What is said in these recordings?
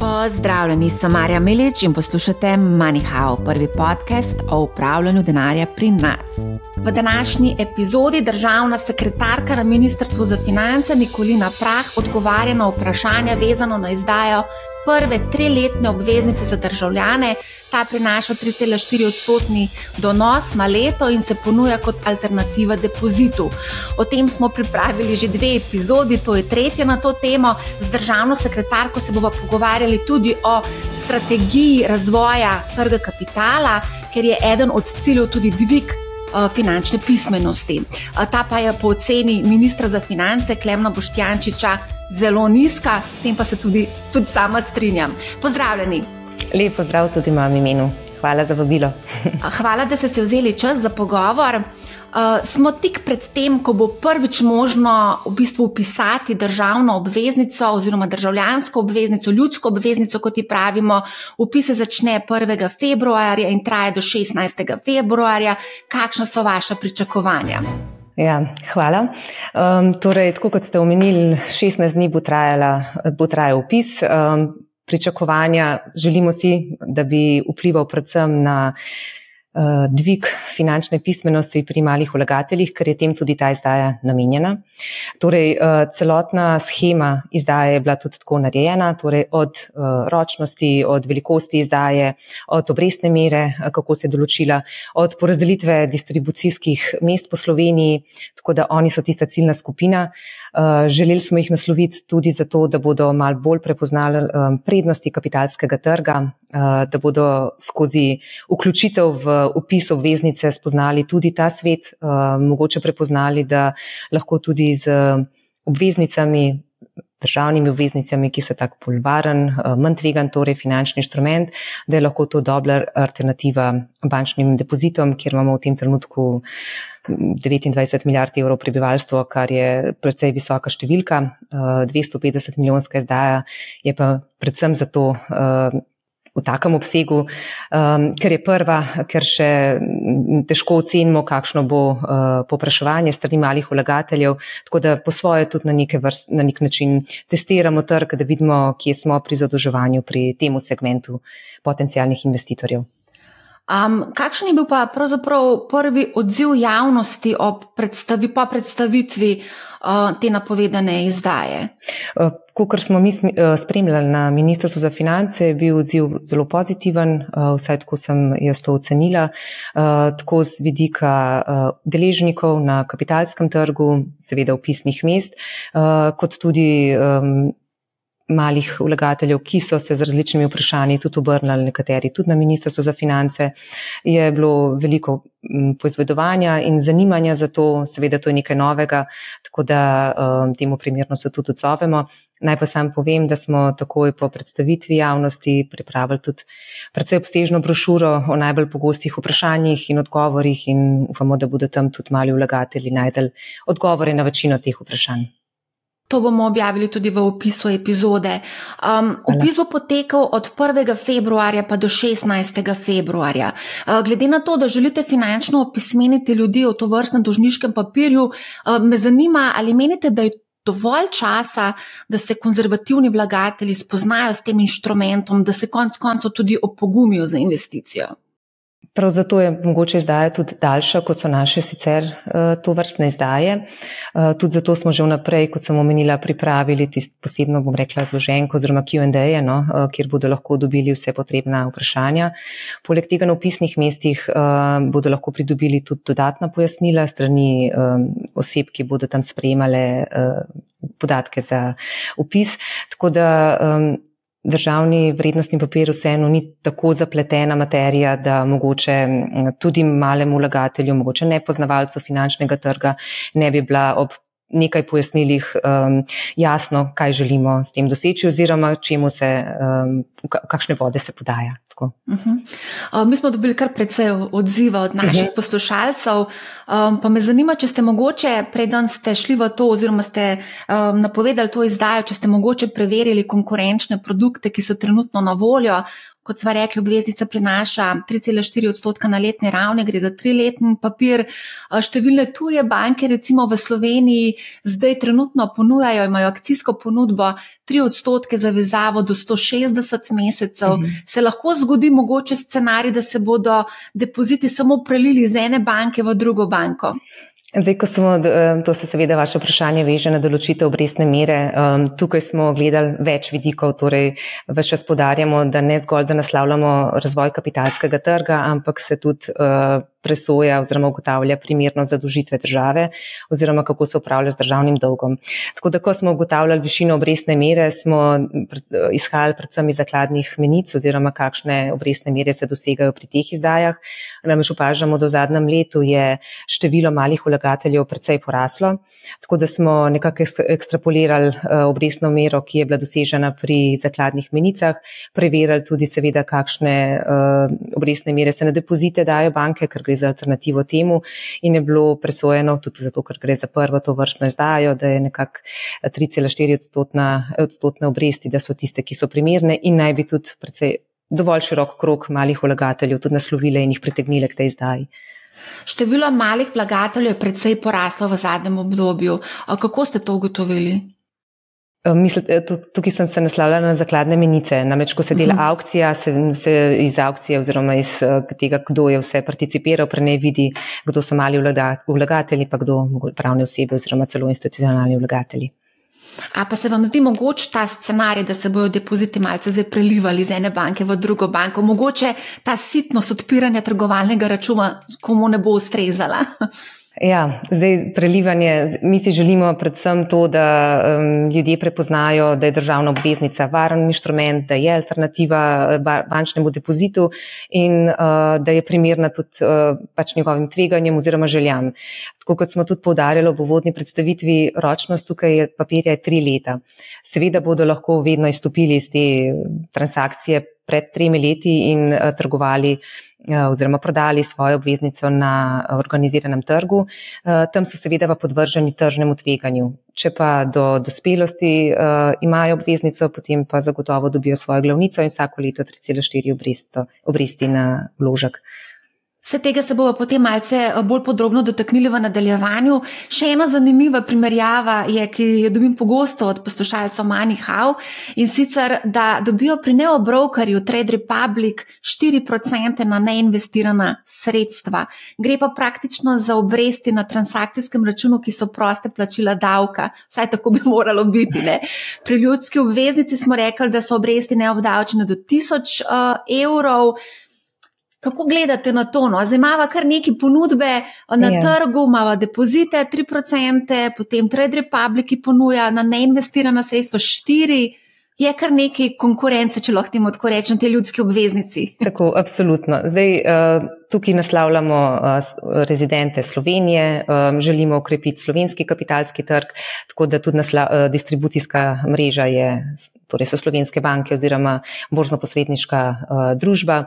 fall. Pozdravljeni, sem Marja Milič in poslušate MoneyHow, prvi podcast o upravljanju denarja pri nas. V današnji epizodi državna sekretarka na Ministrstvu za finance Nikolina Prah odgovarja na vprašanja vezano na izdajo prve triletne obveznice za državljane. Ta prinaša 3,4 odstotni donos na leto in se ponuja kot alternativa depozitu. O tem smo pripravili že dve epizodi, to je tretja na to temo. Z državno sekretarko se bomo pogovarjali tudi o strategiji razvoja trga kapitala, ker je eden od ciljev tudi dvig. Finančne pismenosti. Ta pa je po oceni ministra za finance Klemna Boštjančiča zelo nizka, s tem pa se tudi, tudi sama strinjam. Pozdravljeni. Lep pozdrav tudi imam imenu. Hvala za vabilo. Hvala, da ste se vzeli čas za pogovor. Uh, smo tik pred tem, ko bo prvič možno v bistvu upisati državno obveznico oziroma državljansko obveznico, ljudsko obveznico, kot ji pravimo. Upis se začne 1. februarja in traja do 16. februarja. Kakšna so vaša pričakovanja? Ja, hvala. Um, torej, tako kot ste omenili, 16 dni bo, trajala, bo trajal upis. Um, pričakovanja želimo si, da bi vplival predvsem na dvig finančne pismenosti pri malih vlagateljih, ker je tem tudi ta izdaja namenjena. Torej, eh, celotna schema izdaje je bila tudi tako narejena, torej od eh, ročnosti, od velikosti izdaje, od obrestne mere, kako se je določila, od porazdelitve distribucijskih mest po Sloveniji, tako da oni so tista ciljna skupina. Eh, želeli smo jih nasloviti tudi zato, da bodo mal bolj prepoznali eh, prednosti kapitalskega trga, eh, da bodo skozi vključitev v upis obveznice spoznali tudi ta svet, mogoče prepoznali, da lahko tudi z obveznicami državnimi obveznicami, ki so tako bolj varen, manj tvegan, torej finančni inštrument, da je lahko to dobra alternativa bančnim depozitom, kjer imamo v tem trenutku 29 milijard evrov prebivalstvo, kar je precej visoka številka, 250 eh, milijonska izdaja je pa predvsem zato eh, v takem obsegu, eh, ker je prva, ker še težko ocenimo, kakšno bo popraševanje strani malih vlagateljev, tako da po svoje tudi na, vrst, na nek način testiramo trg, da vidimo, kje smo pri zadolževanju pri temu segmentu potencijalnih investitorjev. Um, kakšen je bil pa pravzaprav prvi odziv javnosti predstavi, po predstavitvi uh, te napovedane izdaje? Uh, Kot smo mi uh, spremljali na Ministrstvu za finance, je bil odziv zelo pozitiven, vsaj tako sem jaz to ocenila, tako z vidika deležnikov na kapitalskem trgu, seveda upisnih mest, kot tudi malih vlagateljev, ki so se z različnimi vprašanji tudi obrnili, nekateri tudi na Ministrstvo za finance, je bilo veliko poizvedovanja in zanimanja za to, seveda to je nekaj novega, tako da um, temu primerno se tudi odzovemo. Naj pa sam povem, da smo takoj po predstavitvi javnosti pripravili tudi predvsej obsežno brošuro o najbolj pogostih vprašanjih in odgovorih in upamo, da bodo tam tudi mali vlagatelji najdel odgovore na večino teh vprašanj. To bomo objavili tudi v opisu epizode. Um, opis bo potekal od 1. februarja pa do 16. februarja. Uh, glede na to, da želite finančno opismeniti ljudi v to vrstnem dožniškem papirju, uh, me zanima, ali menite, da je dovolj časa, da se konzervativni vlagatelji spoznajo s tem inštrumentom, da se konec koncev tudi opogumijo za investicijo. Prav zato je mogoče izdaja tudi daljša, kot so naše sicer uh, to vrstne izdaje. Uh, tudi zato smo že vnaprej, kot sem omenila, pripravili tisto posebno, bom rekla, zloženko oziroma Q&A, no, uh, kjer bodo lahko dobili vse potrebna vprašanja. Poleg tega na upisnih mestih bodo lahko pridobili tudi dodatna pojasnila strani oseb, ki bodo tam sprejemale uh, podatke za upis. Tako da državni vrednostni papir vseeno ni tako zapletena materija, da mogoče tudi malemu vlagatelju, mogoče nepoznavalcu finančnega trga ne bi bila ob nekaj pojasnilih um, jasno, kaj želimo s tem doseči oziroma čemu se, um, kakšne vode se podaja. Uh -huh. uh, mi smo dobili kar precej odziva od naših uh -huh. poslušalcev. Um, pa me zanima, če ste mogoče, preden ste šli v to, oziroma ste um, napovedali to izdajo, če ste mogoče preverili konkurenčne produkte, ki so trenutno na voljo kot sva rekli, obveznica prinaša 3,4 odstotka na letni ravni, gre za triletni papir. Številne tuje banke, recimo v Sloveniji, zdaj trenutno ponujajo, imajo akcijsko ponudbo 3 odstotke za vezavo do 160 mesecev. Mhm. Se lahko zgodi mogoče scenarij, da se bodo depoziti samo prelili iz ene banke v drugo banko? Zdaj, ko smo, to se seveda vaše vprašanje veže na določitev obrestne mere, um, tukaj smo gledali več vidikov, torej več čas podarjamo, da ne zgolj, da naslavljamo razvoj kapitalskega trga, ampak se tudi uh, presoja oziroma ugotavlja primerno zadožitve države oziroma kako se upravlja z državnim dolgom. Tako da, ko smo ugotavljali višino obrestne mere, smo izhajali predvsem iz zakladnih menic oziroma kakšne obrestne mere se dosegajo pri teh izdajah. Namreč opažamo, da v zadnjem letu je število malih vlagateljev precej poraslo. Tako da smo nekako ekstrapolirali eh, obrestno mero, ki je bila dosežena pri zakladnih menicah, preverjali tudi seveda, kakšne eh, obrestne mere se na depozite dajo banke, ker gre za alternativo temu in je bilo presojeno tudi zato, ker gre za prvo to vrstno izdajo, da je nekako 3,4 odstotna, odstotne obresti, da so tiste, ki so primerne in naj bi tudi predvsej dovolj širok krok malih vlagateljev tudi naslovile in jih pritegnile k tej izdaji. Število malih vlagateljev je precej poraslo v zadnjem obdobju. Kako ste to ugotovili? Eh, Mislite, eh, tukaj sem se naslavljala na zakladne menice. Namreč, ko se dela mhm. aukcija, se, se iz aukcije oziroma iz eh, tega, kdo je vse participiral, prej vidi, kdo so mali vlagatelji, pa kdo pravne osebe oziroma celo institucionalni vlagatelji. A pa se vam zdi mogoče ta scenarij, da se bodo depoziti malce zdaj prelivali iz ene banke v drugo banko? Mogoče ta sitnost odpiranja trgovalnega računa komu ne bo ustrezala? Ja, zdaj prelivanje. Mi si želimo predvsem to, da um, ljudje prepoznajo, da je državna obveznica varen inštrument, da je alternativa eh, bančnemu depozitu in uh, da je primerna tudi uh, pač njegovim tveganjem oziroma željam. Tako kot smo tudi povdarjali v uvodni predstavitvi, ročnost tukaj je papirja je tri leta. Seveda bodo lahko vedno izstopili iz te transakcije pred tremi leti in uh, trgovali uh, oziroma prodali svojo obveznico na organiziranem trgu. Eh, tam so seveda pa podvrženi tržnemu tveganju. Če pa do dospelosti uh, imajo obveznico, potem pa zagotovo dobijo svojo glavnico in vsako leto 3,4 obresti na vložek. Vse tega se bomo potem malce eh, bolj podrobno dotaknili v nadaljevanju. Še ena zanimiva primerjava je, ki jo dobim pogosto od poslušalcev Manihau in sicer, da dobijo pri neobrokerju Trade Republic 4% na neinvestirana sredstva. Gre pa praktično za obresti na transakcijskem računu, ki so proste plačila davka. Vsaj tako bi moralo biti. Ne? Pri ljudski obveznici smo rekli, da so obresti neobdavčene do 1000 uh, evrov. Kako gledate na to? No? Zdaj imamo kar neki ponudbe na ja. trgu, imamo depozite 3%, potem Trade Republic ponuja na neinvestirana sredstva 4%. Je kar nekaj konkurence, če lahko temu tako rečem, te ljudske obveznici. Tako, absolutno. Zdaj, uh, tukaj naslavljamo uh, rezidente Slovenije, um, želimo ukrepiti slovenski kapitalski trg, tako da tudi nasla, distribucijska mreža je, torej so slovenske banke oziroma borzno-posredniška družba.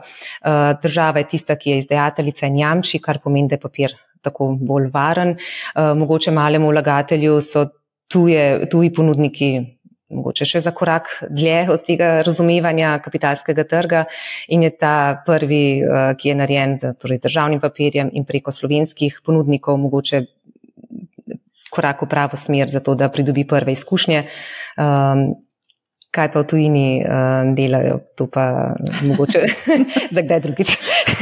Država je tista, ki je izdajateljica in jamči, kar pomeni, da je papir tako bolj varen. Mogoče malemu vlagatelju so tuje, tuji ponudniki mogoče še za korak dlje od tega razumevanja kapitalskega trga in je ta prvi, eh, ki je narejen z torej, državnim papirjem in preko slovenskih ponudnikov, mogoče korak v pravo smer za to, da pridobi prve izkušnje. Um, kaj pa v tujini uh, delajo, to pa mogoče za kdaj drugič,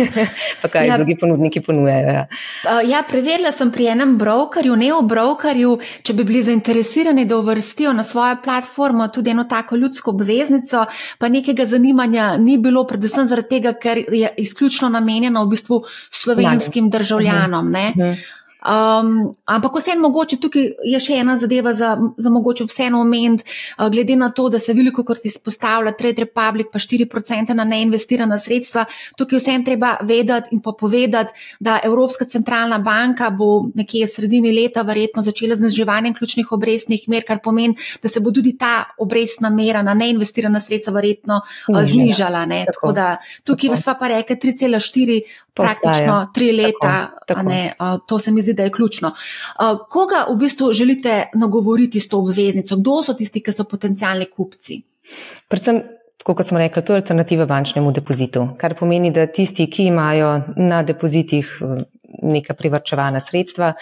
pa kaj ja. drugi ponudniki ponujajo. Ja. Uh, ja, preverila sem pri enem brokerju, ne o brokerju, če bi bili zainteresirani, da uvrstijo na svojo platformo tudi eno tako ljudsko obveznico, pa nekega zanimanja ni bilo, predvsem zaradi tega, ker je izključno namenjeno v bistvu slovenskim Mladim. državljanom. Uh -huh. Um, ampak vseeno, mogoče tukaj je še ena zadeva za, za mogoče vseeno omeniti, uh, glede na to, da se veliko krat izpostavlja Trade Republic, pa 4% na neinvestirana sredstva. Tukaj vseeno treba vedeti in pa povedati, da Evropska centralna banka bo nekje sredini leta verjetno začela z zniževanjem ključnih obrestnih mer, kar pomeni, da se bo tudi ta obrestna mera na neinvestirana sredstva verjetno uh, znižala. Tako. Tako da tukaj vas pa reke 3,4 praktično tri leta. Tako, tako. To se mi zdi, da je ključno. Koga v bistvu želite nagovoriti s to obveznico? Kdo so tisti, ki so potencijalni kupci? Predvsem Tako kot smo rekli, to je alternativa bančnemu depozitu, kar pomeni, da tisti, ki imajo na depozitih neka privrčevana sredstva,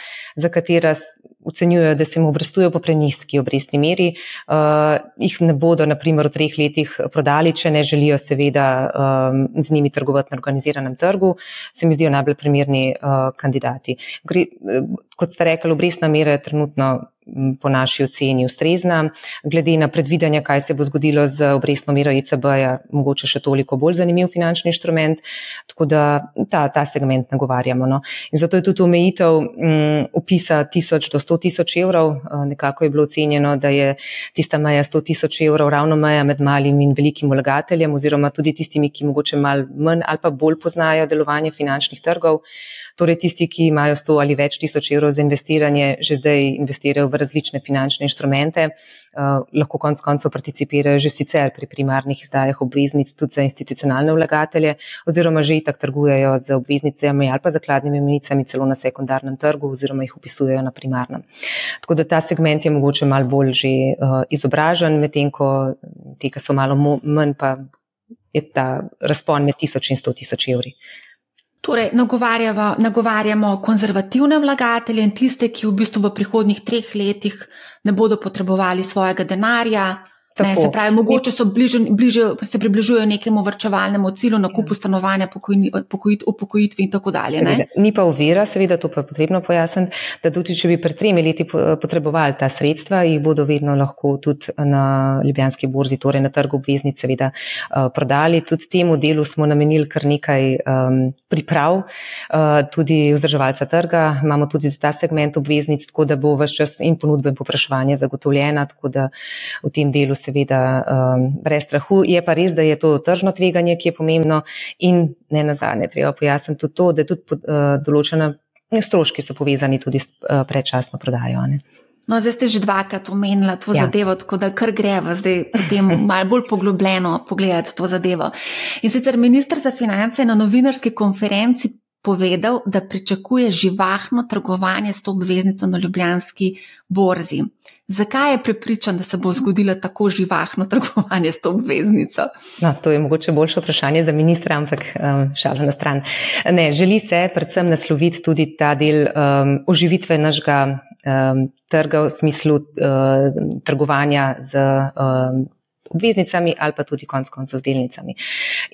za katera ocenjujejo, da se jim obrestujejo po preniski obrestni meri, uh, jih ne bodo naprimer v treh letih prodali, če ne želijo seveda um, z njimi trgovati na organiziranem trgu, se mi zdijo najbolj primerni uh, kandidati. Gre, kot ste rekli, obrestna mera je trenutno po naši oceni ustrezna. Glede na predvidanja, kaj se bo zgodilo z obrestno mero ECB-ja, mogoče še toliko bolj zanimiv finančni inštrument, tako da ta, ta segment nagovarjamo. No. In zato je tudi omejitev um, opisa 1000 do 100 tisoč evrov. Uh, nekako je bilo ocenjeno, da je tista meja 100 tisoč evrov ravno meja med malim in velikim vlagateljem oziroma tudi tistimi, ki mogoče mal manj ali pa bolj poznajo delovanje finančnih trgov. Torej, tisti, ki imajo 100 ali več tisoč evrov za investiranje, že zdaj investirajo v različne finančne inštrumente, uh, lahko konec koncev participirajo že sicer pri primarnih izdajah obveznic tudi za institucionalne vlagatelje oziroma že itak trgujejo z obveznicami ali pa zakladnimi menicami celo na sekundarnem trgu oziroma jih upisujejo na primarnem. Tako da ta segment je mogoče malo bolj že uh, izobražen, medtem ko ti, ki so malo manj, pa je ta razpon med 1000 in 100 tisoč evri. Torej, nagovarjamo konzervativne vlagatelje in tiste, ki v bistvu v prihodnjih treh letih ne bodo potrebovali svojega denarja, Ne, se pravi, mogoče so bliže, bliže, se približujejo nekemu vrčevalnemu cilju, nakupu stanovanja, upokojitvi in tako dalje. Ne? Ni pa uvira, seveda, to pa je potrebno pojasniti, da tudi če bi pred tremi leti potrebovali ta sredstva, jih bodo vedno lahko tudi na Ljubljanski borzi, torej na trgu obveznic, seveda uh, prodali. Tudi temu delu smo namenili kar nekaj um, priprav, uh, tudi vzdrževalca trga. Imamo tudi za ta segment obveznic, tako da bo vse čas in ponudbe in popraševanje zagotovljena, tako da v tem delu seveda um, brez strahu. Je pa res, da je to tržno tveganje, ki je pomembno in ne nazadnje, treba pojasniti tudi to, da tudi uh, določena stroški so povezani tudi s uh, predčasno prodajo. Ne. No, zdaj ste že dvakrat omenili to ja. zadevo, tako da kar greva zdaj potem malo bolj poglobljeno pogledati to zadevo. In sicer ministr za finance na novinarski konferenci povedal, da pričakuje živahno trgovanje s to obveznico na ljubljanski borzi. Zakaj je prepričan, da se bo zgodilo tako živahno trgovanje s to obveznico? No, to je mogoče boljše vprašanje za ministra, ampak um, šalo na stran. Ne, želi se predvsem nasloviti tudi ta del um, oživitve našega um, trga v smislu uh, trgovanja z. Um, obveznicami ali pa tudi konc koncev z delnicami.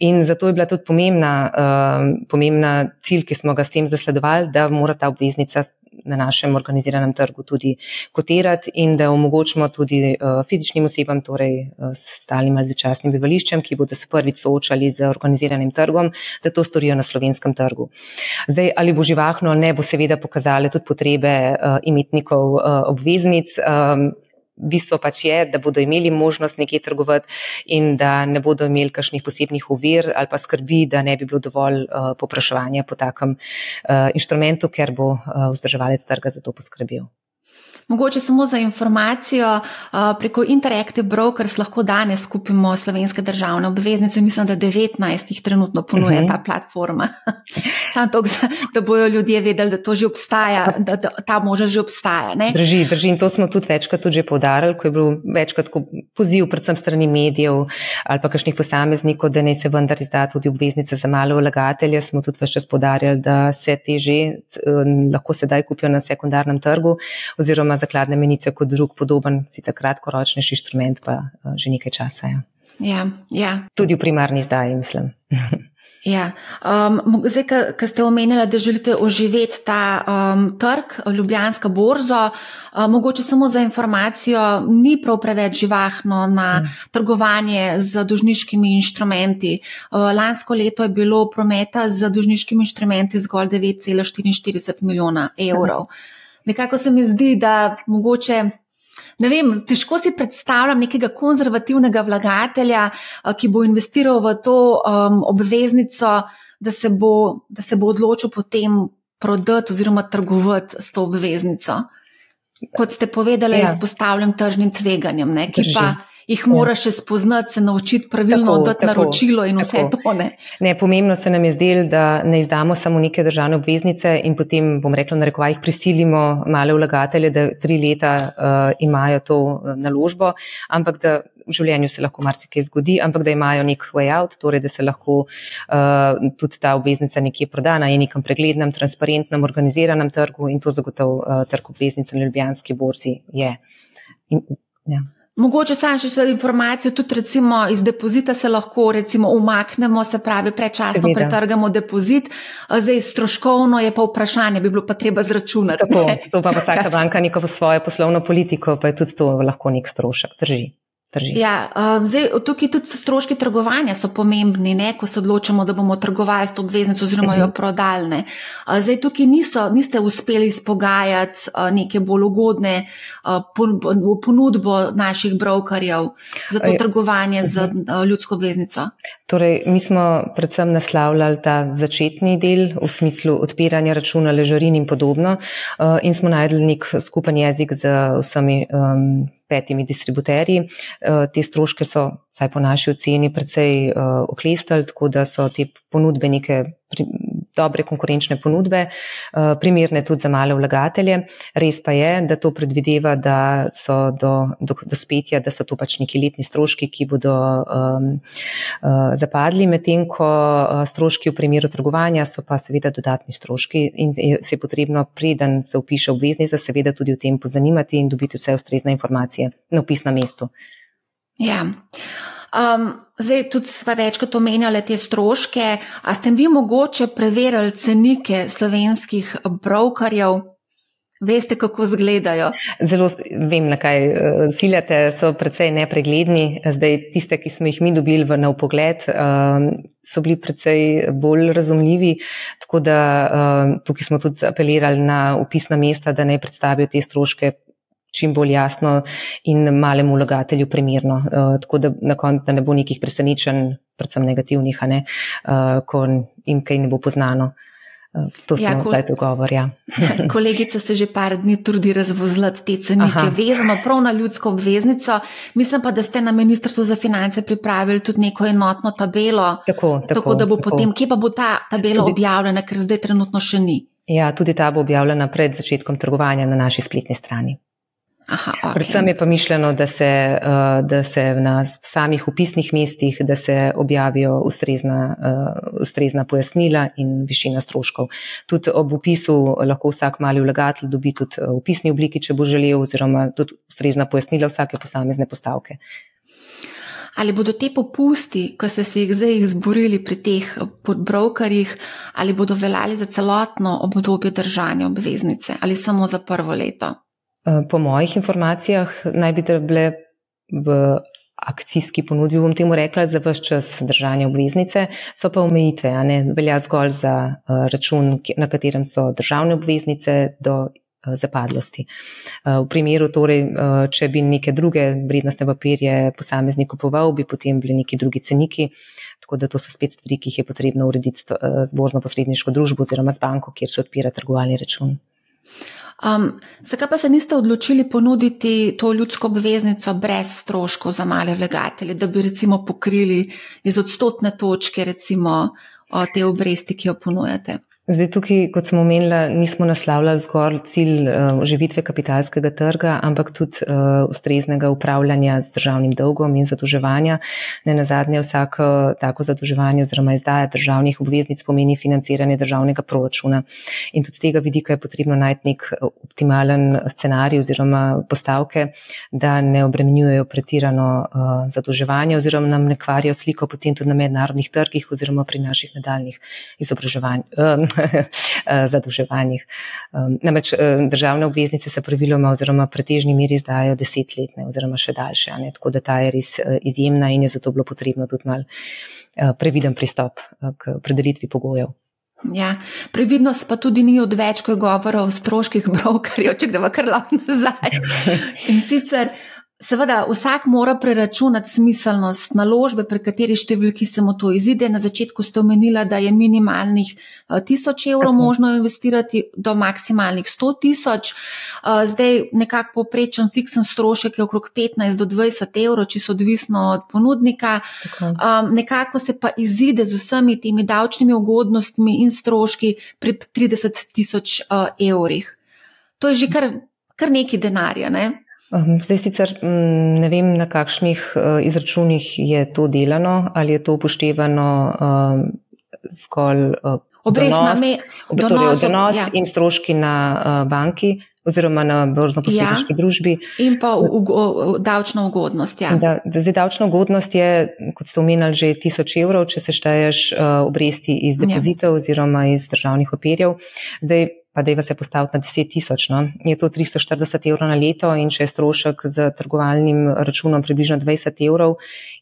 In zato je bila tudi pomembna, uh, pomembna cilj, ki smo ga s tem zasledovali, da mora ta obveznica na našem organiziranem trgu tudi kotirati in da omogočimo tudi uh, fizičnim osebam, torej uh, s stalnim ali začasnim bivališčem, ki bodo se prvič soočali z organiziranim trgom, da to storijo na slovenskem trgu. Zdaj, ali bo živahno, ne bo seveda pokazali tudi potrebe uh, imetnikov uh, obveznic. Um, bistvo pač je, da bodo imeli možnost nekje trgovati in da ne bodo imeli kakšnih posebnih uvir ali pa skrbi, da ne bi bilo dovolj uh, popraševanja po takem uh, inštrumentu, ker bo uh, vzdrževalec trga za to poskrbel. Mogoče samo za informacijo, preko Interactive Brokers lahko danes kupimo slovenske državne obveznice. Mislim, da 19 jih trenutno ponuje uh mhm. -huh. ta platforma. Samo to, da bojo ljudje vedeli, da to že obstaja, da, da ta možnost že obstaja. Ne? Drži, drži. In to smo tudi večkrat tudi že povdarjali, ko je bil večkrat poziv, predvsem strani medijev ali pa kakšnih posameznikov, da naj se vendar izda tudi obveznice za male vlagatelje. Smo tudi vse čas podarjali, da se te že lahko sedaj kupijo na sekundarnem trgu oziroma zakladne menice kot drug podoben, si ta kratkoročnejši inštrument, pa uh, že nekaj časa. Ja. Ja, ja. Tudi v primarni zdaj, mislim. Ja. Um, zdaj, ki ste omenili, da želite oživeti ta um, trg, Ljubljanska borza, um, mogoče samo za informacijo, ni prav preveč živahno na mm. trgovanje z dožniškimi inštrumenti. Uh, lansko leto je bilo prometa z dožniškimi inštrumenti zgolj 9,44 milijona evrov. Mm nekako se mi zdi, da mogoče. Ne vem, težko si predstavljam nekega konzervativnega vlagatelja, ki bo investiral v to um, obveznico, da se, bo, da se bo odločil potem prodati oziroma trgovati s to obveznico. Kot ste povedali, ja. izpostavljam tržnim tveganjem, ne, ki pa jih ja. moraš še spoznati, se naučiti pravilno oddati naročilo in vse tako. to. Ne? ne, pomembno se nam je zdelo, da ne izdamo samo neke državne obveznice in potem, bom rekla, na rekovajih prisilimo male vlagatelje, da tri leta uh, imajo to uh, naložbo, ampak da v življenju se lahko marsikaj zgodi, ampak da imajo nek way out, torej da se lahko uh, tudi ta obveznica nekje prodana in nekem preglednem, transparentnem, organiziranem trgu in to zagotovo uh, trg obveznic na Ljubljanski borzi je. In, ja. Mogoče sam še informacijo, tudi recimo iz depozita se lahko recimo umaknemo, se pravi prečasno Seveda. pretrgamo depozit, zdaj stroškovno je pa vprašanje, bi bilo pa treba zračunati. Tako, to pa vsaka banka neko svojo poslovno politiko, pa je tudi to lahko nek strošek, drži. Ja, um, zdaj, tukaj tudi stroški trgovanja so pomembni, ne, ko se odločamo, da bomo trgovali s to obveznico oziroma jo mhm. prodali. Uh, zdaj, tukaj niso, niste uspeli izpogajati uh, neke bolj ugodne uh, ponudbo naših brokerjev za to trgovanje z mhm. ljudsko obveznico. Torej, mi smo predvsem naslavljali ta začetni del v smislu odpiranja računa, ležarin in podobno in smo najdli nek skupen jezik z vsemi. Um, petimi distributerji. Eh, te stroške so, saj po naši oceni, precej eh, oklestali, tako da so te ponudbe neke dobre konkurenčne ponudbe, eh, primerne tudi za male vlagatelje. Res pa je, da to predvideva, da so do, do, do spetja, da so to pač neki letni stroški, ki bodo um, uh, zapadli, medtem ko stroški v primeru trgovanja so pa seveda dodatni stroški in se je potrebno, preden se upiše obveznica, seveda tudi o tem pozanimati in dobiti vse ustrezne informacije na opis na mestu. Ja. Um, zdaj, tudi sva večkrat omenjali te stroške. A ste vi mogoče preverili cenike slovenskih brokerjev? Veste, kako izgledajo? Zelo vem, na kaj uh, ciljate, so precej nepregledni. Zdaj, tiste, ki smo jih mi dobili v nov pogled, so bili precej bolj razumljivi. Tako da tukaj smo tudi apelirali na upisna mesta, da ne predstavijo te stroške čim bolj jasno in malemu vlagatelju primerno. Uh, tako da na koncu, da ne bo nekih presenečenj, predvsem negativnih, ne, uh, ko jim kaj ne bo poznano. Uh, to ja, smo zdaj dogovor. Ja. kolegica se že par dni trudi razvozlati te cenike, Aha. vezano prav na ljudsko obveznico. Mislim pa, da ste na Ministrstvu za finance pripravili tudi neko enotno tabelo. Tako, tako, tako da bo tako. potem, kje pa bo ta tabela tudi, objavljena, ker zdaj trenutno še ni. Ja, tudi ta bo objavljena pred začetkom trgovanja na naši spletni strani. Aha, okay. Predvsem je pa mišljeno, da se, eh, da se na samih upisnih mestih, da se objavijo ustrezna, eh, ustrezna pojasnila in višina stroškov. Tudi ob upisu lahko vsak mali vlagatelj dobi tudi v upisni obliki, če bo želel, oziroma tudi ustrezna pojasnila vsake posamezne postavke. Ali bodo te popusti, ko ste se jih zdaj izborili pri teh podbrokerjih, ali bodo veljali za celotno obdobje držanja obveznice ali samo za prvo leto? Eh, po mojih informacijah naj bi bile v akcijski ponudbi, bom temu rekla, za vse čas držanja obveznice, so pa omejitve, a ne velja zgolj za eh, račun, na katerem so državne obveznice do eh, zapadlosti. V primeru torej, če bi neke druge vrednostne papirje posameznik kupoval, bi potem bili neki drugi ceniki, tako da to so spet stvari, ki jih je potrebno urediti z božno posredniško družbo oziroma z banko, kjer se odpira trgovalni račun. Um, zakaj pa se niste odločili ponuditi to ljudsko obveznico brez stroškov za male vlagatelje, da bi recimo pokrili iz odstotne točke recimo te obresti, ki jo ponujate? Zdaj, tukaj, kot smo omenili, nismo naslavljali zgolj cilj uh, oživitve kapitalskega trga, ampak tudi uh, ustreznega upravljanja z državnim dolgom in zadolževanja. Ne na zadnje, vsako tako zadolževanje oziroma izdaja državnih obveznic pomeni financiranje državnega proračuna. In tudi z tega vidika je potrebno najti nek optimalen scenarij oziroma postavke, da ne obremenjujejo pretirano zadolževanje oziroma nam ne kvarijo sliko potem tudi na mednarodnih trgih oziroma pri naših nadaljnih izobraževanjih. Zadolževanjih. Namreč eh, državne obveznice se praviloma oziroma pretežni meri izdajo desetletne oziroma še daljše, ne? tako da ta je res eh, izjemna in je zato bilo potrebno tudi mal previden pristop k predelitvi pogojev. Ja, previdnost pa tudi ni odveč, ko je govora o stroških brokerjev, če gremo kar lahko nazaj. In sicer Seveda, vsak mora preračunati smiselnost naložbe, pri kateri številki se mu to izide. Na začetku ste omenila, da je minimalnih 1000 eh, evrov možno investirati do maksimalnih 100 tisoč. Eh, zdaj nekako poprečen fiksen strošek je okrog 15 do 20 evrov, čisto odvisno od ponudnika. Um, nekako se pa izide z vsemi temi davčnimi ugodnostmi in stroški pri 30 tisoč evrih. To je že kar, kar nekaj denarja. Ne? Ehm, zdaj sicer mm, ne vem, na kakšnih eh, izračunih je to delano, ali je to upoštevano um, zgolj uh, obrestna meja, torej donos ja. in stroški na uh, banki oziroma na borzno-posredniški ja. družbi. In pa u, u, u, davčna ugodnost. Ja. Da, da zdaj davčna ugodnost je, kot ste omenjali, že 1000 evrov, če se šteješ uh, obresti iz depozitev ja. oziroma iz državnih papirjev. Zdaj, pa da je se postaviti na 10 tisoč. No. Je to 340 evrov na leto in če je strošek z trgovalnim računom približno 20 evrov,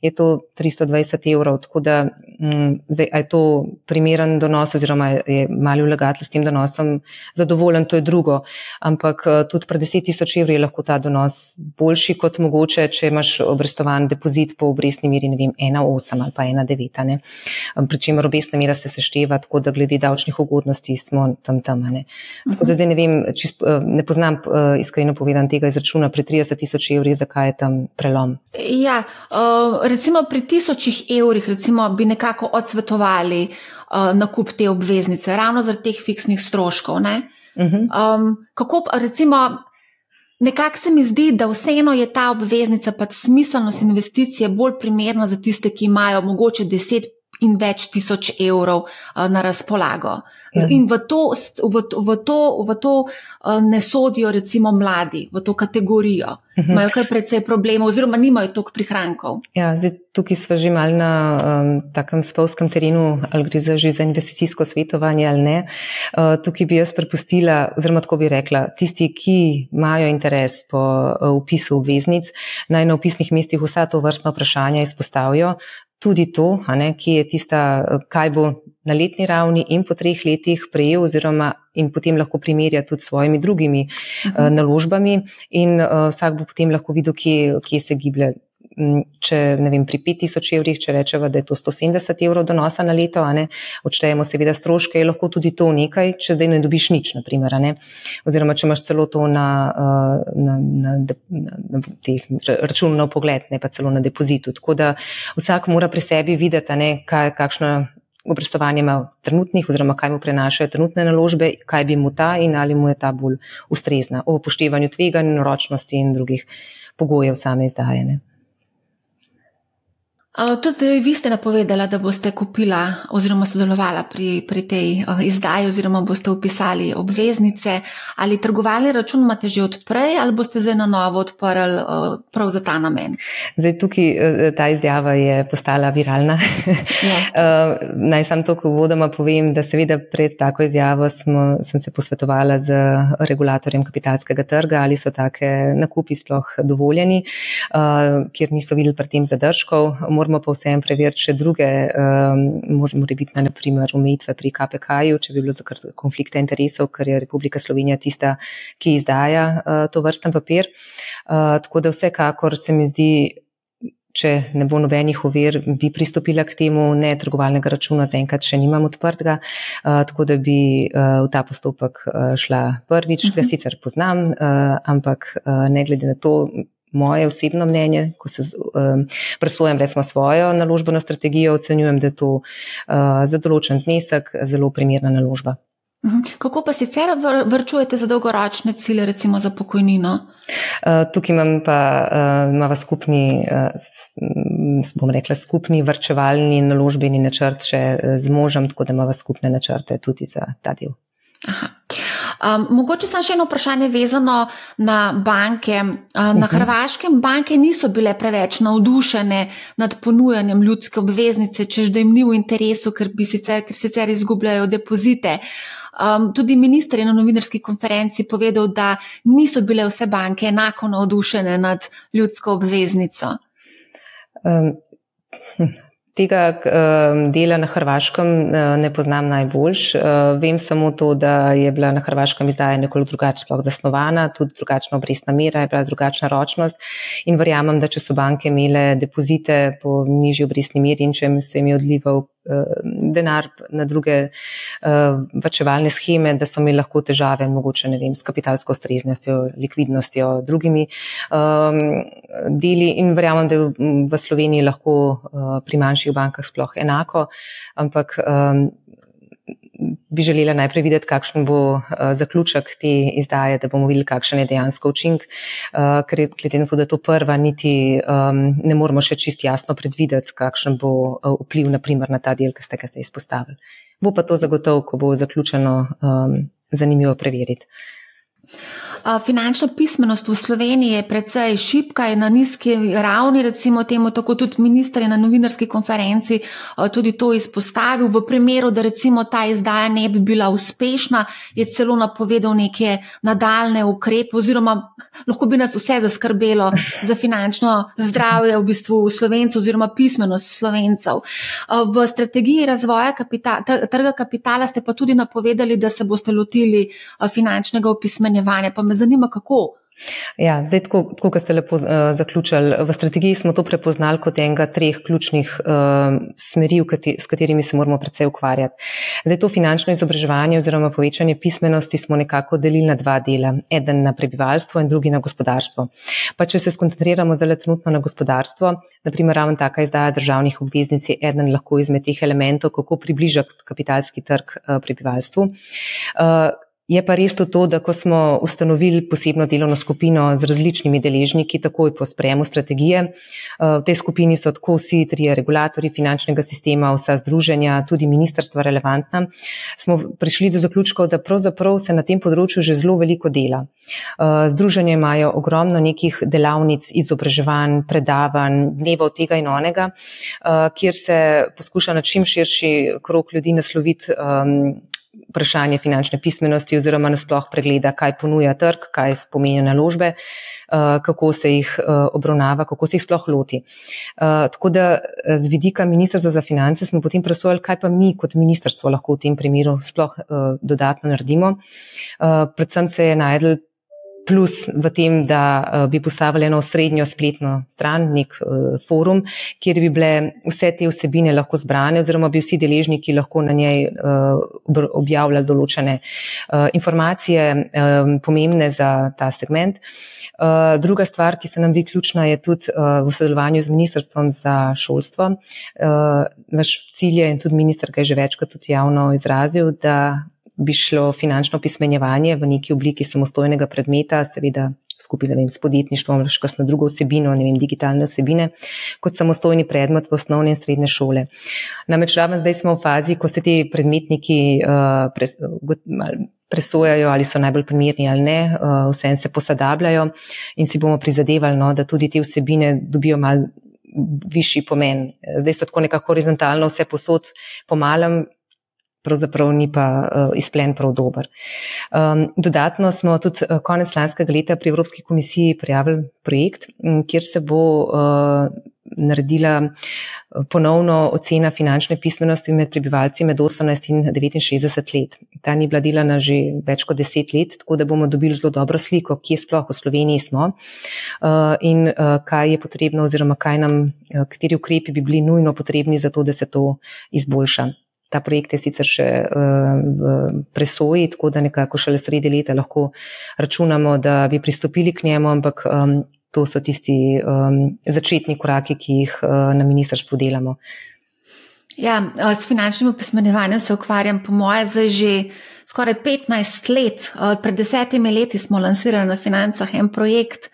je to 320 evrov. Tako da m, mm, zdaj, je to primeren donos oziroma je mali vlagatelj s tem donosom zadovoljen, to je drugo. Ampak eh, tudi pri 10 tisoč evrov je lahko ta donos boljši kot mogoče, če imaš obrestovan depozit po obrestni meri, ne vem, 1,8 ali pa 1,9. Pričemer obrestna mera se sešteva, tako da glede davčnih ugodnosti smo tam tam. Ne. Tako da zdaj ne vem, čist, eh, ne poznam eh, iskreno povedan tega izračuna pri 30 tisoč evrih, zakaj je tam prelom. Ja, eh, recimo pri tisočih evrih recimo, bi nekako odsvetovali nakup te obveznice, ravno zaradi teh fiksnih stroškov. Um, kako recimo. Nekako se mi zdi, da vseeno je ta obveznica pač smiselnost investicije bolj primerna za tiste, ki imajo mogoče 10, in več tisoč evrov uh, na razpolago. In v to, v, v, to, v to uh, ne sodijo, recimo, mladi, v to kategorijo. Mhm. Imajo kar precej problemov, oziroma nimajo toliko prihrankov. Ja, zdaj, tukaj smo že mal na um, takem spolskem terenu, ali gre za, za investicijsko svetovanje ali ne. Uh, tukaj bi jaz prepustila, oziroma tako bi rekla, tisti, ki imajo interes po uh, upisu obveznic, naj na upisnih mestih vsa to vrstna vprašanja izpostavijo tudi to, ne, ki je tista, kaj bo na letni ravni in po treh letih prejel oziroma in potem lahko primerja tudi s svojimi drugimi uh -huh. uh, naložbami in uh, vsak bo potem lahko videl, kje, kje se giblje če ne vem, pri 5000 evrih, če rečemo, da je to 170 evrov donosa na leto, ne, odštejemo seveda stroške, je lahko tudi to nekaj, če zdaj ne dobiš nič, naprimer, ne, oziroma če imaš celo to na, na, na, na, na teh računov pogled, ne pa celo na depozitu. Tako da vsak mora pri sebi videti, ne, kaj, kakšno obrestovanje ima trenutnih oziroma kaj mu prenašajo trenutne naložbe, kaj bi mu ta in ali mu je ta bolj ustrezna o upoštevanju tveganj, ročnosti in drugih pogojev same izdajene. Tudi vi ste napovedali, da boste kupila oziroma sodelovala pri, pri tej izdaji oziroma boste upisali obveznice. Ali trgovalni račun imate že odprej ali boste zdaj na novo odprli prav za ta namen? Zdaj tukaj e, ta izjava je postala viralna. Ja. Naj sam to, ko vodoma povem, da seveda pred tako izjavo smo, sem se posvetovala z regulatorjem kapitalskega trga, ali so take nakupi sploh dovoljeni, kjer niso videli pri tem zadržkov moramo pa vsem preveriti še druge, um, moramo biti na naprimer omejitve pri KPK-ju, če bi bilo za konflikte interesov, ker je Republika Slovenija tista, ki izdaja uh, to vrsten papir. Uh, tako da vsekakor se mi zdi, če ne bo nobenih ovir, bi pristopila k temu, ne trgovalnega računa zaenkrat še nimam odprtega, uh, tako da bi v ta postopek šla prvič, ga mhm. sicer poznam, ampak ne glede na to, moje osebno mnenje, ko se um, presojam recimo svojo naložbeno strategijo, ocenjujem, da je to uh, za določen znesek zelo primerna naložba. Mhm. Kako pa sicer vrčujete za dolgoročne cilje, recimo za pokojnino? Uh, tukaj imam pa uh, skupni, uh, bom rekla, skupni vrčevalni naložbeni načrt še z možem, tako da imamo skupne načrte tudi za ta del. Aha. Um, mogoče sem še eno vprašanje vezano na banke. Uh, na uh. -huh. Hrvaškem banke niso bile preveč navdušene nad ponujanjem ljudske obveznice, čež da jim ni v interesu, ker, sicer, ker sicer izgubljajo depozite. Um, tudi minister je na novinarski konferenci povedal, da niso bile vse banke enako navdušene nad ljudsko obveznico. Um, Tega dela na Hrvaškem ne poznam najboljš. Vem samo to, da je bila na Hrvaškem izdaja nekoliko drugače zasnovana, tudi drugačna obrestna mera, je bila drugačna ročnost in verjamem, da če so banke imele depozite po nižji obrestni meri in če se jim je odlival Eh, denar na druge vačevalne eh, scheme, da so imeli lahko težave, mogoče ne vem, s kapitalsko ustreznostjo, likvidnostjo, drugimi um, deli. In verjamem, da je v Sloveniji lahko uh, pri manjših bankah sploh enako, ampak um, bi želela najprej videti, kakšen bo uh, zaključek te izdaje, da bomo videli, kakšen je dejansko učink, uh, ker glede na to, da je to prva, niti um, ne moramo še čist jasno predvideti, kakšen bo uh, vpliv naprimer na ta del, ki ste ga zdaj izpostavili. Bo pa to zagotovo, ko bo zaključeno, um, zanimivo preveriti. Finančna pismenost v Sloveniji je precej šipka, je na nizki ravni, recimo temu, tako tudi minister je na novinarski konferenci tudi to izpostavil. V primeru, da recimo ta izdaja ne bi bila uspešna, je celo napovedal neke nadaljne ukrepe oziroma lahko bi nas vse zaskrbelo za finančno zdravje v bistvu slovencev oziroma pismenost slovencev. V strategiji razvoja kapita trga kapitala ste pa tudi napovedali, da se boste lotili finančnega opismenjevanja. Pa me zanima, kako. Ja, zdaj, tako, tako kot ste lepo uh, zaključili, v strategiji smo to prepoznali kot enega treh ključnih uh, smeri, kati, s katerimi se moramo predvsej ukvarjati. Zdaj, to finančno izobraževanje oziroma povečanje pismenosti smo nekako delili na dva dela. Eden na prebivalstvo in drugi na gospodarstvo. Pa če se skoncentriramo zdaj trenutno na gospodarstvo, naprimer ravno taka izdaja državnih obveznic je eden lahko izmed teh elementov, kako približati kapitalski trg uh, prebivalstvu. Uh, Je pa res to, da ko smo ustanovili posebno delovno skupino z različnimi deležniki, takoj po sprejemu strategije, eh, v tej skupini so tako vsi trije regulatori finančnega sistema, vsa združenja, tudi ministrstva relevantna, smo prišli do zaključkov, da pravzaprav se na tem področju že zelo veliko dela. Eh, združenje imajo ogromno nekih delavnic, izobraževanj, predavanj, dneva od tega in onega, eh, kjer se poskuša na čim širši krok ljudi nasloviti ehm, vprašanje finančne pismenosti oziroma nasploh pregleda, kaj ponuja trg, kaj pomenijo naložbe, eh, kako se jih eh, obravnava, kako se jih sploh loti. Eh, tako da z vidika Ministrstva za finance smo potem presojali, kaj pa mi kot ministrstvo lahko v tem primeru sploh dodatno naredimo. Predvsem se je najdel plus v tem, da uh, bi postavili eno srednjo spletno stran, nek uh, forum, kjer bi bile vse te vsebine lahko zbrane oziroma bi vsi deležniki lahko na njej uh, objavljali določene informacije pomembne za ta segment. Druga stvar, ki se nam zdi ključna, je tudi v sodelovanju z Ministrstvom za šolstvo. Naš cilj je in tudi minister ga je že večkrat tudi javno izrazil, da bi šlo finančno pismenjevanje v neki obliki samostojnega predmeta, seveda skupaj vem, s podjetništvom ali kakšno drugo vsebino, ne vem, digitalne vsebine, kot samostojni predmet v osnovne in srednje šole. Namreč ravno zdaj smo v fazi, ko se ti predmetniki uh, pres, presojajo, ali so najbolj primerni ali ne, uh, vse en se posadabljajo in si bomo prizadevali, no, da tudi te vsebine dobijo mal višji pomen. Zdaj so tako nekako horizontalno vse posod po malem, pravzaprav ni pa uh, izplen prav dober. Um, dodatno smo tudi uh, konec lanskega leta pri Evropski komisiji prijavili projekt, kjer se bo uh, naredila ponovno ocena finančne pismenosti med prebivalci med 18 in 69 let. Ta ni bila delana že več kot 10 let, tako da bomo dobili zelo dobro sliko, kje sploh v Sloveniji smo in kaj je potrebno oziroma kaj nam, kateri ukrepi bi bili nujno potrebni za to, da se to izboljša. Ta projekt je sicer še uh, v presoji, tako da nekako šele sredi leta lahko računamo, da bi pristopili k njemu, ampak um, to so tisti um, začetni koraki, ki jih uh, na ministrstvu delamo. Ja, s finančnim opismenjevanjem se ukvarjam, po moje, zdaj že skoraj 15 let. Pred desetimi leti smo lansirali na financah en projekt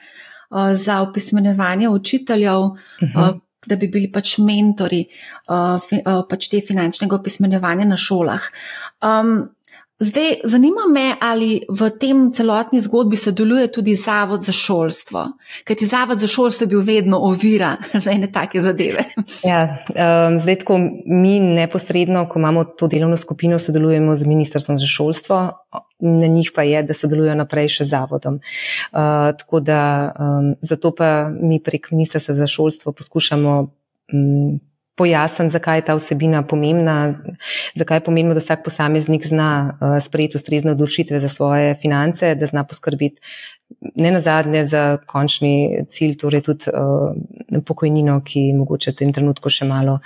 za opismenjevanje učiteljev. Uh mhm. -huh da bi bili pač mentori uh, fi, uh, pač te finančnega opismenjevanja na šolah. Um, zdaj, zanima me, ali v tem celotni zgodbi sodeluje tudi Zavod za šolstvo, kajti Zavod za šolstvo je bil vedno ovira za ene take zadeve. Ja, um, zdaj, ko mi neposredno, ko imamo to delovno skupino, sodelujemo z Ministrstvom za šolstvo, na njih pa je, da sodelujo naprej še z zavodom. Uh, tako da um, zato pa mi prek Ministrstva za šolstvo poskušamo um, pojasniti, zakaj je ta vsebina pomembna, zakaj je pomembno, da vsak posameznik zna uh, sprejeti ustrezne odločitve za svoje finance, da zna poskrbeti ne na zadnje za končni cilj, torej tudi uh, pokojnino, ki je mogoče v tem trenutku še malo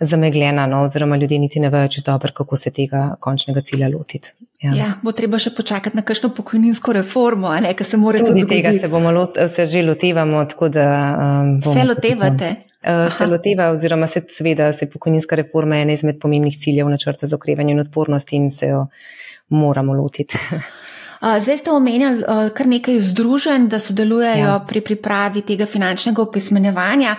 zamegljena, no, oziroma ljudje niti ne vejo čisto dobro, kako se tega končnega cilja lotiti. Ja. ja, bo treba še počakati na kakšno pokojninsko reformo, ne, kar se mora tudi zgoditi. Tega se bomo lot, se že lotevamo, tako da. Um, se lotevate? Uh, se loteva, oziroma se seveda se pokojninska reforma ena izmed pomembnih ciljev načrta za okrevanje in odpornost in se jo moramo lotiti. Zdaj ste omenjali kar nekaj združenj, da sodelujejo ja. pri pripravi tega finančnega opismenjevanja.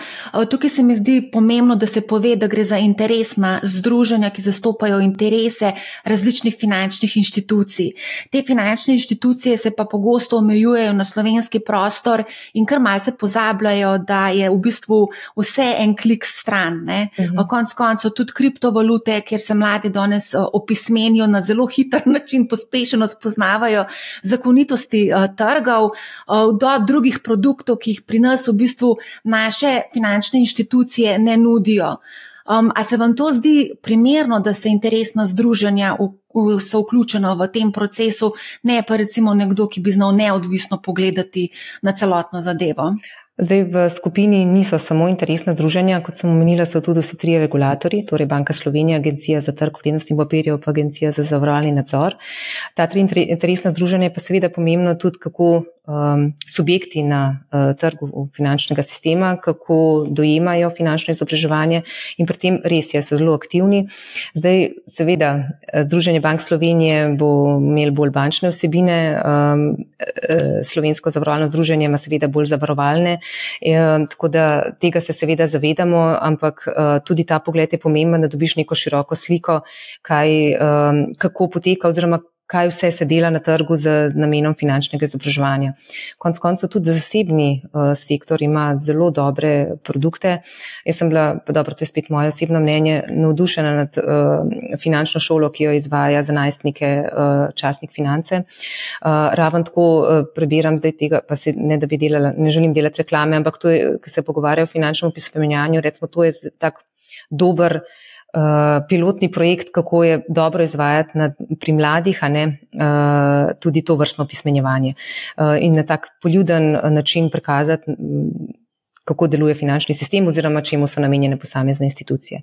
Tukaj se mi zdi pomembno, da se pove, da gre za interesna združenja, ki zastopajo interese različnih finančnih inštitucij. Te finančne inštitucije se pa pogosto omejujejo na slovenski prostor in kar malce pozabljajo, da je v bistvu vse en klik stran. Mhm. Konec koncev tudi kriptovalute, kjer se mladi danes opismenijo na zelo hiter način, pospešeno spoznavajo zakonitosti uh, trgov, uh, do drugih produktov, ki jih pri nas v bistvu naše finančne inštitucije ne nudijo. Um, a se vam to zdi primerno, da se interesna združenja v, v, so vključena v tem procesu, ne pa recimo nekdo, ki bi znal neodvisno pogledati na celotno zadevo? Zdaj v skupini niso samo interesna združenja, kot sem omenila, so tudi vsi trije regulatori, torej Banka Slovenija, Agencija za trg vrednostnih papirjev in Agencija za zavarovalni nadzor. Ta tri interesna združenja pa seveda pomembno tudi, kako um, subjekti na uh, trgu finančnega sistema, kako dojemajo finančno izobraževanje in pri tem res je, so zelo aktivni. Zdaj, seveda, Združenje Bank Slovenije bo imel bolj bančne vsebine, um, uh, Slovensko zavarovalno združenje ima seveda bolj zavarovalne, um, tako da tega se seveda zavedamo, ampak uh, tudi ta pogled je pomemben, da dobiš neko široko sliko, kaj, um, kako poteka oziroma kaj vse se dela na trgu z namenom finančnega izobraževanja. Konec koncev tudi zasebni uh, sektor ima zelo dobre produkte. Jaz sem bila, pa dobro, to je spet moje osebno mnenje, navdušena nad uh, finančno šolo, ki jo izvaja za najstnike uh, časnik finance. Uh, raven tako uh, prebiram zdaj tega, pa se ne da bi delala, ne želim delati reklame, ampak to je, ki se pogovarjajo o finančnem opismenjanju, recimo to je tak dober Eh, pilotni projekt, kako je dobro izvajati na, pri mladih, a ne uh, tudi to vrstno pismenjevanje uh, in na tak poljuden način prikazati, kako deluje finančni sistem oziroma čemu so namenjene posamezne institucije.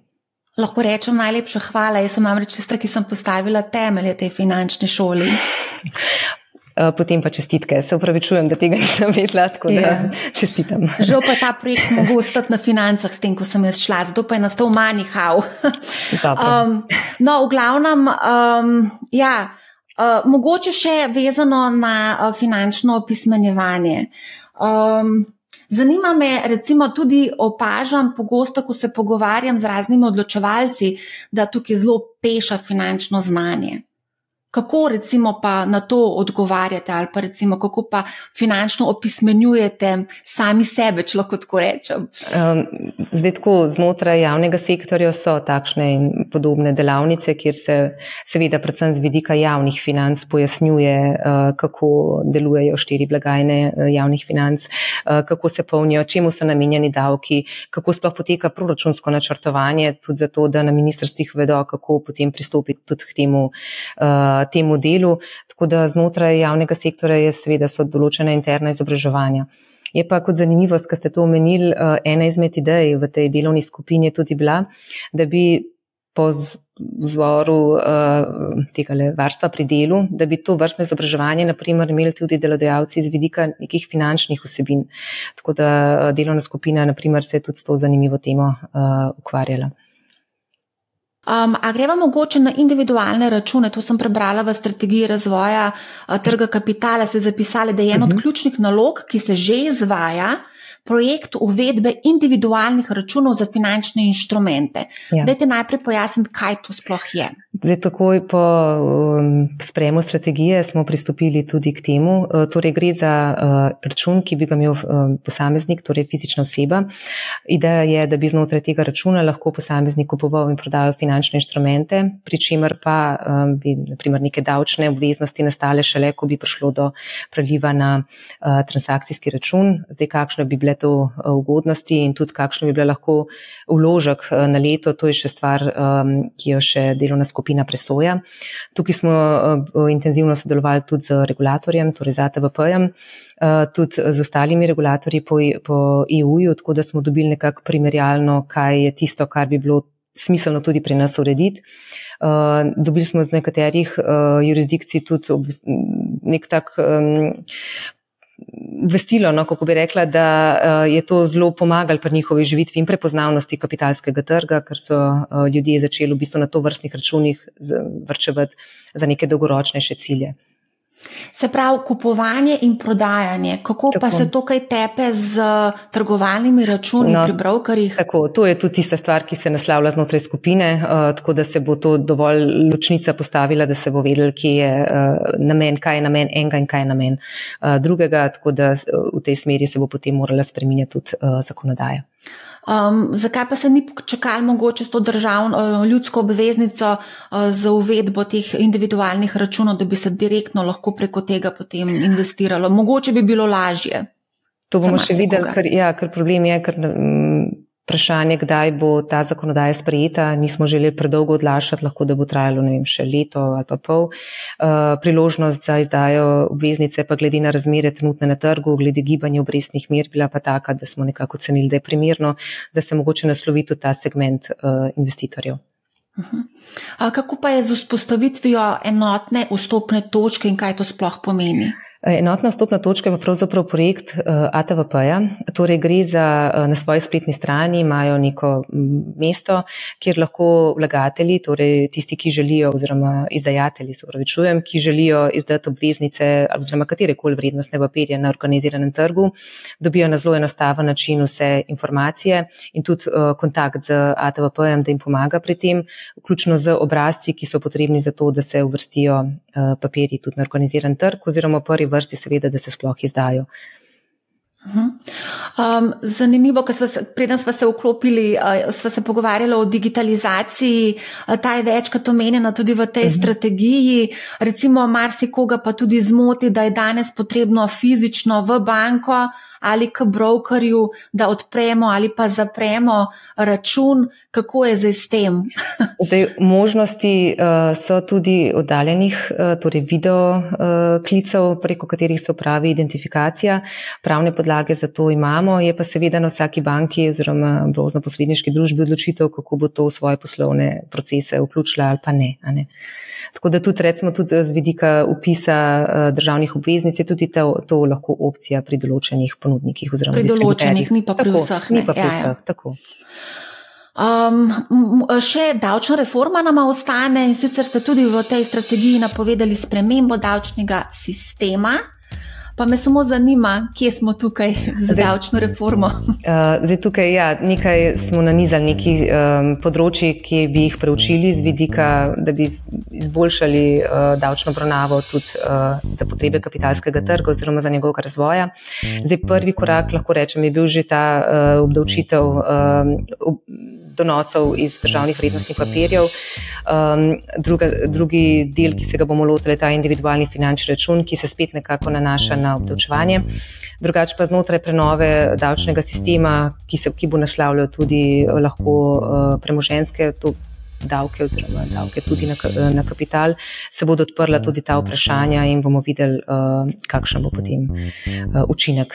Lahko rečem najlepša hvala. Jaz sem namreč tista, ki sem postavila temelje tej finančni šoli. Eh, potem pa čestitke. Se upravičujem, da tega nisem vedela, tako da ja. čestitam. Žal pa je ta projekt mogel ostati na financah, s tem, ko sem jaz šla, zato pa je nastal manjhav. Um, no, v glavnem, um, ja, uh, mogoče še vezano na uh, finančno opismenjevanje. Um, Zanima me, recimo, tudi opažam pogosto, ko se pogovarjam z raznimi odločevalci, da tukaj zelo peša finančno znanje. Kako recimo pa na to odgovarjate ali pa recimo kako pa finančno opismenjujete sami sebe, če lahko tako rečem? Um, zdaj tako znotraj javnega sektorja so takšne in podobne delavnice, kjer se seveda predvsem z vidika javnih financ pojasnjuje, uh, kako delujejo štiri blagajne uh, javnih financ, uh, kako se polnijo, čemu so namenjeni davki, kako sploh poteka proračunsko načrtovanje, tudi zato, da na ministrstvih vedo, kako potem pristopiti tudi k temu. Uh, temu delu, tako da znotraj javnega sektora je seveda so določene interna izobraževanja. Je pa kot zanimivost, ker ste to omenili, eh, ena izmed idej v tej delovni skupini je tudi bila, da bi po zvoru uh, tega varstva pri delu, da bi to vrstno izobraževanje naprimer imeli tudi delodajalci z vidika nekih finančnih vsebin. Tako da eh, delovna skupina naprimer se je tudi s to zanimivo temo uh, ukvarjala. Um, a greva mogoče na individualne račune? To sem prebrala v strategiji razvoja uh, trga kapitala. Ste zapisali, da je en od mhm. ključnih nalog, ki se že izvaja, projekt uvedbe individualnih računov za finančne inštrumente. Ja. Dajte najprej pojasniti, kaj to sploh je. Zdaj, takoj po um, sprejemu strategije smo pristopili tudi k temu. Uh, torej, gre za uh, račun, ki bi ga imel um, posameznik, torej fizična oseba. Ideja je, da bi znotraj tega računa lahko posameznik kupoval in prodajal finančne inštrumente, pri čemer pa um, bi naprimer neke davčne obveznosti nastale šele, ko bi prišlo do preliva na uh, transakcijski račun. Zdaj, kakšne bi bile to uh, ugodnosti in tudi kakšno bi bila lahko vložek uh, na leto, to je še stvar, um, ki jo še delovna skupina presoja. Tukaj smo uh, intenzivno sodelovali tudi z regulatorjem, torej z ATVP-jem, tudi z ostalimi regulatorji po, po EU-ju, tako da smo dobili nekako primerjalno, kaj je tisto, kar bi bilo smiselno tudi pri nas urediti. Uh, dobili smo z nekaterih uh, jurisdikcij tudi nek tak um, vestilo, no, kako bi rekla, da uh, je to zelo pomagalo pri njihovi živitvi in prepoznavnosti kapitalskega trga, ker so uh, ljudje začeli v bistvu na to vrstnih računih vrčevati za neke dolgoročnejše cilje. Se pravi, kupovanje in prodajanje, kako tako. pa se to kaj tepe z trgovalnimi računi no, pri brokerjih? Tako, to je tudi tista stvar, ki se naslavlja znotraj skupine, uh, tako da se bo to dovolj ločnica postavila, da se bo vedel, kje je uh, namen, kaj je namen enega in kaj je namen uh, drugega, tako da v tej smeri se bo potem morala spreminjati tudi uh, zakonodaja. Um, zakaj pa se ni čakali mogoče s to državno ljudsko obveznico uh, za uvedbo teh individualnih računov, da bi se direktno lahko preko tega potem investiralo? Mogoče bi bilo lažje. To bomo še videli, ker, ja, ker problem je, ker vprašanje, kdaj bo ta zakonodaja sprejeta. Nismo želeli predolgo odlašati, lahko da bo trajalo vem, še leto ali pa pol. Uh, priložnost za izdajo obveznice pa glede na razmere trenutne na trgu, glede gibanja obrestnih mer, bila pa taka, da smo nekako cenili, da je primerno, da se mogoče naslovi tudi ta segment uh, investitorjev. Uh-huh. Kako pa je z vzpostavitvijo enotne vstopne točke in kaj to sploh pomeni? Enotna vstopna točka je pravzaprav projekt eh, ATVP-ja. Torej gre za, uh, na svoji spletni strani imajo neko mesto, kjer lahko vlagatelji, torej tisti, ki želijo, oziroma izdajatelji, se pravičujem, ki želijo izdati obveznice oziroma katerekoli vrednostne papirje na organiziranem trgu, dobijo na zelo enostaven način vse informacije in tudi kontakt z ATVP-jem, da jim pomaga pri tem, vključno z obrazci, ki so potrebni za to, da se uvrstijo papirji tudi na organiziran trg oziroma prvi vrsti, seveda, da se sploh izdajo. Um, zanimivo, ker preden smo se vklopili, uh, smo se pogovarjali o digitalizaciji, uh, ta je večkrat omenjena tudi v tej uh mhm. -huh. strategiji. Recimo, marsikoga pa tudi zmoti, da je danes potrebno fizično v banko ali k brokerju, da odpremo ali pa zapremo račun, kako je zdaj s tem? zdaj, možnosti uh, so tudi oddaljenih, uh, torej video uh, klicev, preko katerih se upravi identifikacija. Pravne podlage za to imamo, je pa seveda na vsaki banki oziroma brozno-posredniški družbi odločitev, kako bo to v svoje poslovne procese vključila ali pa ne. ne. Tako da tudi, recimo, tudi z vidika upisa državnih obveznic je tudi to, to lahko opcija pri določenih ponudnikih. Pri določenih, ni pa pri tako, vseh. Ni pa pri ja, ja. vseh, tako. Um, še davčna reforma nama ostane in sicer ste tudi v tej strategiji napovedali spremembo davčnega sistema. Pa me samo zanima, kje smo tukaj z davčno reformo. Uh, zdaj, tukaj ja, nekaj smo nanizali, neki um, področji, ki bi jih preučili z vidika, da bi izboljšali uh, davčno obravnavo tudi uh, za potrebe kapitalskega trga oziroma za njegovega razvoja. Zdaj, prvi korak, lahko rečem, je bil že ta uh, obdavčitev. Uh, donosov iz državnih vrednostnih papirjev. Um, druga, drugi del, ki se ga bomo lotili, je ta individualni finančni račun, ki se spet nekako nanaša na obdavčevanje. Drugače pa znotraj prenove davčnega sistema, ki, se, ki bo naslavljal tudi eh, lahko uh, premoženske. Davke, oziroma davke tudi na, na kapital, se bodo odprla tudi ta vprašanja, in bomo videli, uh, kakšen bo potem uh, učinek.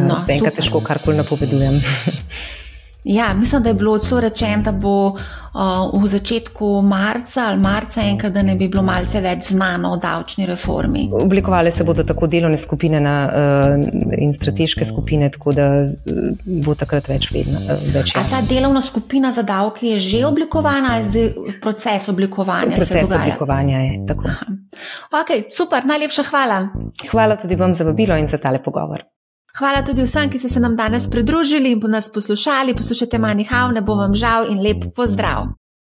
No, Enkrat težko karkoli napovedujem. Ja, mislim, da je bilo odso rečeno, da bo uh, v začetku marca ali marca enkrat, da ne bi bilo malce več znano o davčni reformi. Oblikovale se bodo tako delovne skupine na, uh, in strateške skupine, tako da bo takrat več vedno. Uh, več A ta delovna skupina za davke je že oblikovana, je zdaj proces oblikovanja? Proces oblikovanja je tako. Ok, super, najlepša hvala. Hvala tudi vam za vabilo in za tale pogovor. Hvala tudi vsem, ki ste se nam danes pridružili in nas poslušali. Poslušajte Manihau, ne bo vam žal in lep pozdrav.